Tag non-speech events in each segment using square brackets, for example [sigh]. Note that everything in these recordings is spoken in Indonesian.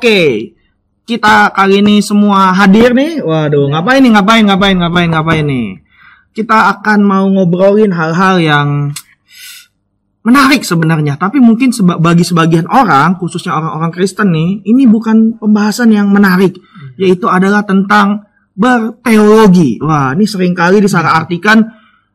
Oke, kita kali ini semua hadir nih. Waduh, ngapain nih? Ngapain? Ngapain? Ngapain? Ngapain nih? Kita akan mau ngobrolin hal-hal yang menarik sebenarnya, tapi mungkin seba bagi sebagian orang, khususnya orang-orang Kristen nih, ini bukan pembahasan yang menarik, yaitu adalah tentang berteologi. Wah, ini sering kali disalah artikan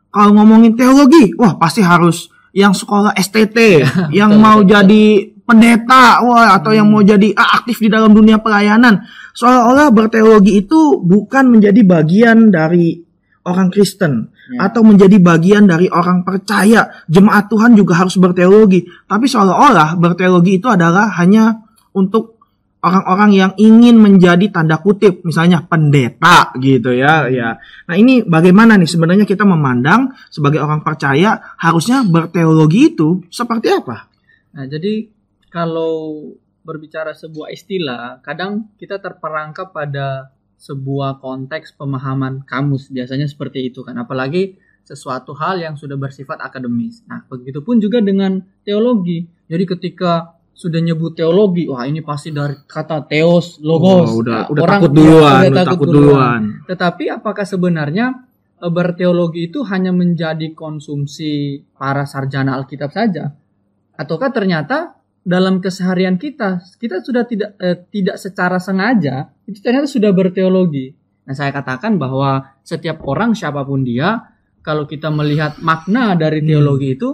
kalau ngomongin teologi, wah pasti harus yang sekolah STT, [laughs] yang mau jadi pendeta, wah atau yang mau jadi ah, aktif di dalam dunia pelayanan. Seolah-olah berteologi itu bukan menjadi bagian dari orang Kristen Ya. atau menjadi bagian dari orang percaya. Jemaat Tuhan juga harus berteologi, tapi seolah-olah berteologi itu adalah hanya untuk orang-orang yang ingin menjadi tanda kutip misalnya pendeta gitu ya ya. Nah, ini bagaimana nih sebenarnya kita memandang sebagai orang percaya harusnya berteologi itu seperti apa? Nah, jadi kalau berbicara sebuah istilah, kadang kita terperangkap pada sebuah konteks pemahaman kamus biasanya seperti itu kan apalagi sesuatu hal yang sudah bersifat akademis. Nah, begitupun juga dengan teologi. Jadi ketika sudah nyebut teologi, wah ini pasti dari kata teos, logos. Oh, udah Nah, udah orang- takut duluan, udah udah takut duluan. Tetapi apakah sebenarnya eh, berteologi itu hanya menjadi konsumsi para sarjana Alkitab saja? Ataukah ternyata dalam keseharian kita kita sudah tidak eh, tidak secara sengaja itu ternyata sudah berteologi. Nah, saya katakan bahwa setiap orang siapa pun dia kalau kita melihat makna dari Hmm. teologi itu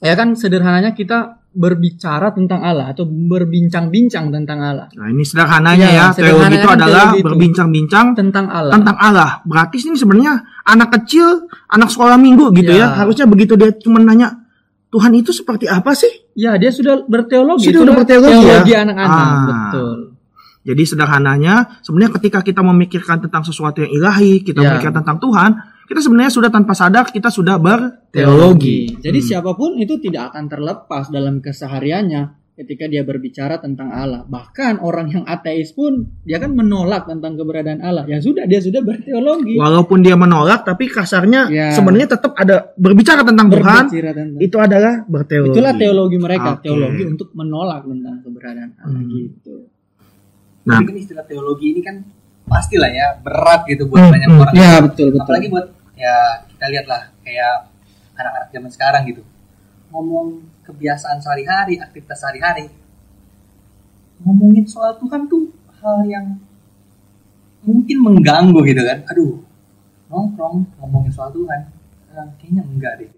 ya kan sederhananya kita berbicara tentang Allah atau berbincang-bincang tentang Allah, Nah, ini sederhananya Ya, ya, teologi sederhananya itu adalah teologi itu. berbincang-bincang tentang Allah. tentang Allah. Berarti ini sebenarnya anak kecil, anak sekolah minggu gitu ya. Ya. Harusnya begitu dia cuma nanya, Tuhan itu seperti apa sih? Ya, dia sudah berteologi. Sudah Itulah berteologi ya? teologi anak-anak, Ah. betul. Jadi sederhananya, sebenarnya ketika kita memikirkan tentang sesuatu yang ilahi, kita Ya. memikirkan tentang Tuhan, kita sebenarnya sudah tanpa sadar kita sudah berteologi. Jadi Hmm. siapa pun itu tidak akan terlepas dalam kesehariannya ketika dia berbicara tentang Allah. Bahkan orang yang ateis pun dia kan menolak tentang keberadaan Allah. Ya sudah, dia sudah berteologi. Walaupun dia menolak, tapi kasarnya Ya. sebenarnya tetap ada berbicara tentang Tuhan. Berbicara tentang Itu adalah berteologi. Itulah teologi mereka, Oke. teologi untuk menolak tentang keberadaan Allah Hmm. gitu. Nah. Tapi kan istilah teologi ini kan pastilah ya berat gitu buat Hmm, banyak orang. Ya, betul, betul. Apalagi buat ya kita lihat lah kayak anak-anak zaman sekarang gitu. Ngomong kebiasaan sehari-hari, aktivitas sehari-hari. Ngomongin soal Tuhan tuh hal yang mungkin mengganggu gitu kan. Aduh, nongkrong ngomongin soal Tuhan. eh, kayaknya enggak deh.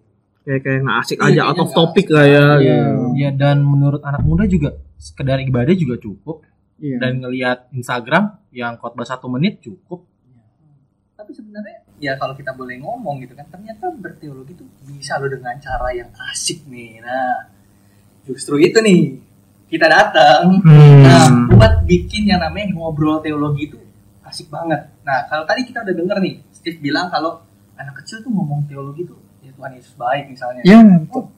Kayak kayak nggak asik Iya, aja, out of nggak topic lah ya. Iya. gitu. Ya dan menurut anak muda juga sekedar ibadah juga cukup Iya. dan ngelihat Instagram yang khotbah satu menit cukup. Tapi sebenarnya ya kalau kita boleh ngomong gitu kan ternyata berteologi itu bisa loh dengan cara yang asik nih. Nah, justru itu nih kita datang. Hmm. Nah, buat bikin yang namanya ngobrol teologi itu asik banget. Nah, kalau tadi kita udah denger nih, Steve bilang kalau anak kecil tuh ngomong teologi tuh ya Tuhan Yesus baik misalnya. Ya, Oh,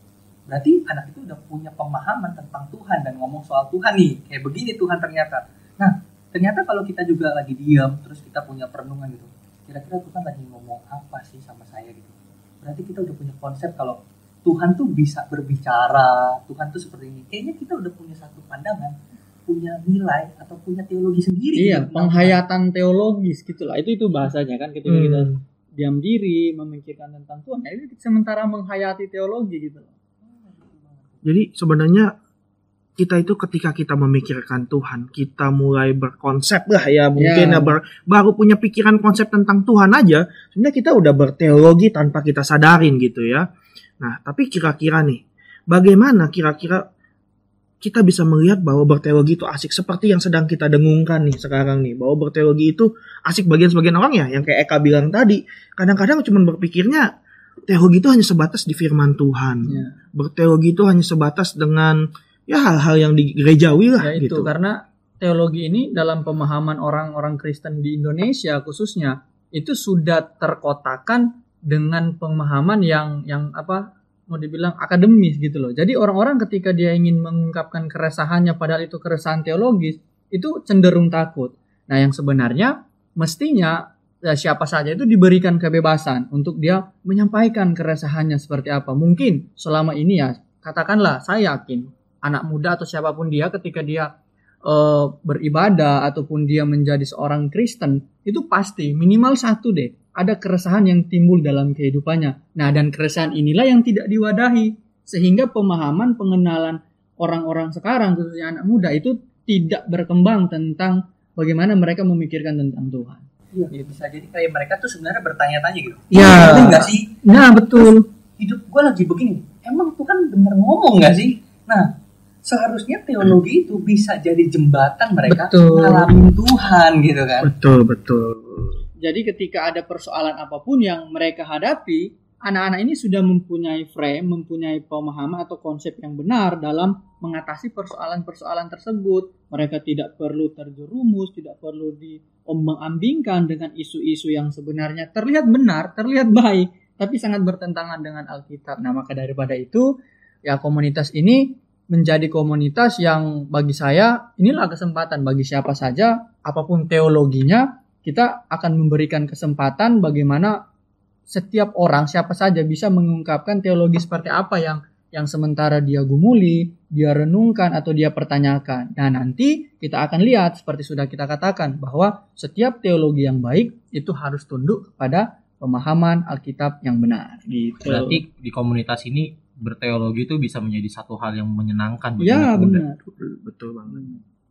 berarti anak itu udah punya pemahaman tentang Tuhan dan ngomong soal Tuhan nih. Kayak begini Tuhan ternyata. Nah, ternyata kalau kita juga lagi diam, terus kita punya perenungan gitu. Kira-kira Tuhan lagi ngomong apa sih sama saya gitu. Berarti kita udah punya konsep kalau Tuhan tuh bisa berbicara, Tuhan tuh seperti ini. Kayaknya kita udah punya satu pandangan, punya nilai atau punya teologi sendiri. Iya, gitu. penghayatan teologis gitulah. Itu itu bahasanya kan ketika kita Hmm. diam diri memikirkan tentang Tuhan. Ya, itu sementara menghayati teologi gitu loh. Jadi sebenarnya kita itu ketika kita memikirkan Tuhan, kita mulai berkonsep lah ya mungkin ya, Ya. ber- baru punya pikiran konsep tentang Tuhan aja, sebenarnya kita udah berteologi tanpa kita sadarin gitu ya. Nah, tapi kira-kira nih, bagaimana kira-kira kita bisa melihat bahwa berteologi itu asik seperti yang sedang kita dengungkan nih sekarang nih, bahwa berteologi itu asik bagian sebagian orang ya, yang kayak Eka bilang tadi, kadang-kadang cuma berpikirnya teologi itu hanya sebatas di firman Tuhan Ya. berteologi itu hanya sebatas dengan ya hal-hal yang di gerejawi lah Ya itu gitu. karena teologi ini dalam pemahaman orang-orang Kristen di Indonesia khususnya itu sudah terkotakan dengan pemahaman yang yang apa mau dibilang akademis gitu loh. Jadi orang-orang ketika dia ingin mengungkapkan keresahannya padahal itu keresahan teologis itu cenderung takut. Nah, yang sebenarnya mestinya ya, siapa saja itu diberikan kebebasan untuk dia menyampaikan keresahannya seperti apa. Mungkin selama ini ya katakanlah saya yakin anak muda atau siapa pun dia ketika dia eh, beribadah ataupun dia menjadi seorang Kristen itu pasti minimal satu deh ada keresahan yang timbul dalam kehidupannya. Nah dan keresahan inilah yang tidak diwadahi sehingga pemahaman pengenalan orang-orang sekarang khususnya anak muda itu tidak berkembang tentang bagaimana mereka memikirkan tentang Tuhan. Iya, bisa jadi kayak mereka tuh sebenarnya bertanya-tanya gitu. Iya. Bener nggak sih? Nah betul. Hidup gue lagi begini. Emang Tuhan bener ngomong nggak sih? Nah, seharusnya teologi itu bisa jadi jembatan mereka Betul. ngalamin Tuhan gitu kan. Betul, betul. Jadi ketika ada persoalan apa pun yang mereka hadapi, anak-anak ini sudah mempunyai frame, mempunyai pemahaman atau konsep yang benar dalam mengatasi persoalan-persoalan tersebut. Mereka tidak perlu terjerumus, tidak perlu diombang-ambingkan dengan isu-isu yang sebenarnya terlihat benar, terlihat baik, tapi sangat bertentangan dengan Alkitab. Nah, maka daripada itu, ya komunitas ini menjadi komunitas yang bagi saya inilah kesempatan bagi siapa saja apa pun teologinya kita akan memberikan kesempatan bagaimana setiap orang siapa saja bisa mengungkapkan teologi seperti apa yang yang sementara dia gumuli, dia renungkan atau dia pertanyakan. Nah, nanti kita akan lihat seperti sudah kita katakan bahwa setiap teologi yang baik itu harus tunduk kepada pemahaman Alkitab yang benar gitu. Berarti di komunitas ini berteologi itu bisa menjadi satu hal yang menyenangkan bagi ya anak muda. benar. Betul banget.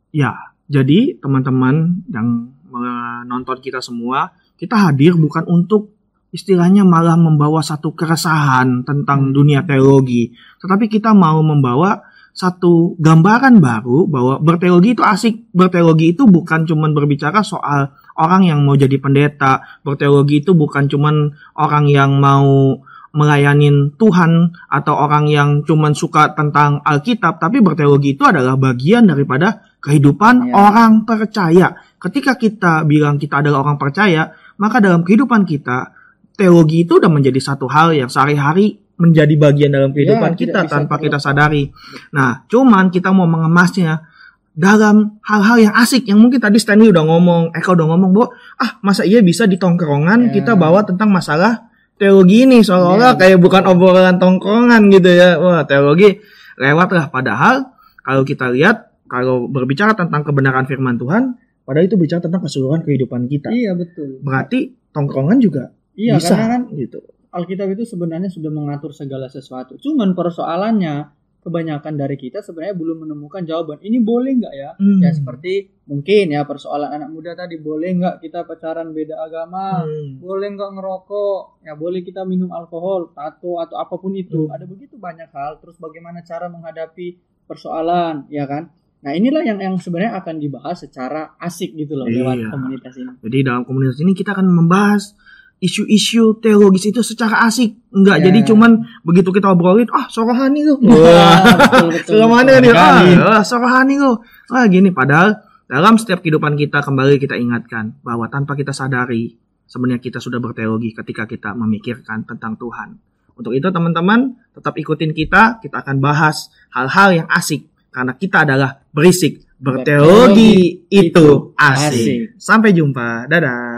Ya, jadi teman-teman yang menonton kita semua, kita hadir bukan untuk istilahnya malah membawa satu keresahan tentang dunia teologi, tetapi kita mau membawa satu gambaran baru bahwa berteologi itu asik. Berteologi itu bukan cuman berbicara soal orang yang mau jadi pendeta. Berteologi itu bukan cuman orang yang mau melayanin Tuhan atau orang yang cuman suka tentang Alkitab, tapi berteologi itu adalah bagian daripada kehidupan Ya. orang percaya. Ketika kita bilang kita adalah orang percaya, maka dalam kehidupan kita teologi itu udah menjadi satu hal yang sehari-hari menjadi bagian dalam kehidupan Ya, kita tanpa kita sadari. Nah, cuman kita mau mengemasnya dalam hal-hal yang asik yang mungkin tadi Stanley udah ngomong, Eka udah ngomong bahwa ah masa iya bisa di tongkrongan Ya. kita bawa tentang masalah teologi ini seolah-olah Ya. kayak bukan obrolan tongkrongan gitu ya. Wah, teologi lewat lah padahal kalau kita lihat kalau berbicara tentang kebenaran firman Tuhan, padahal itu bicara tentang keseluruhan kehidupan kita. Iya betul. Berarti tongkrongan juga Iya bisa karena kan gitu. Alkitab itu sebenarnya sudah mengatur segala sesuatu. Cuman persoalannya kebanyakan dari kita sebenarnya belum menemukan jawaban. Ini boleh nggak ya? Hmm. Ya seperti mungkin ya persoalan anak muda tadi boleh nggak kita pacaran beda agama? Hmm. Boleh nggak ngerokok? Ya boleh kita minum alkohol, tato atau apa pun itu. Hmm. Ada begitu banyak hal. Terus bagaimana cara menghadapi persoalan, ya kan? Nah inilah yang yang sebenarnya akan dibahas secara asik gitu loh lewat Iya. komunitas ini. Jadi dalam komunitas ini kita akan membahas isu-isu teologis itu secara asik. Enggak Ya. jadi cuman begitu kita obrolin, ah sorohani Ke mana betul. nih? Ah, ah, sorohani tuh. Wah gini, padahal dalam setiap kehidupan kita kembali kita ingatkan bahwa tanpa kita sadari sebenarnya kita sudah berteologi ketika kita memikirkan tentang Tuhan. Untuk itu teman-teman tetap ikutin kita, kita akan bahas hal-hal yang asik karena kita adalah berisik. Berteologi itu asik. asik. Sampai jumpa. Dadah.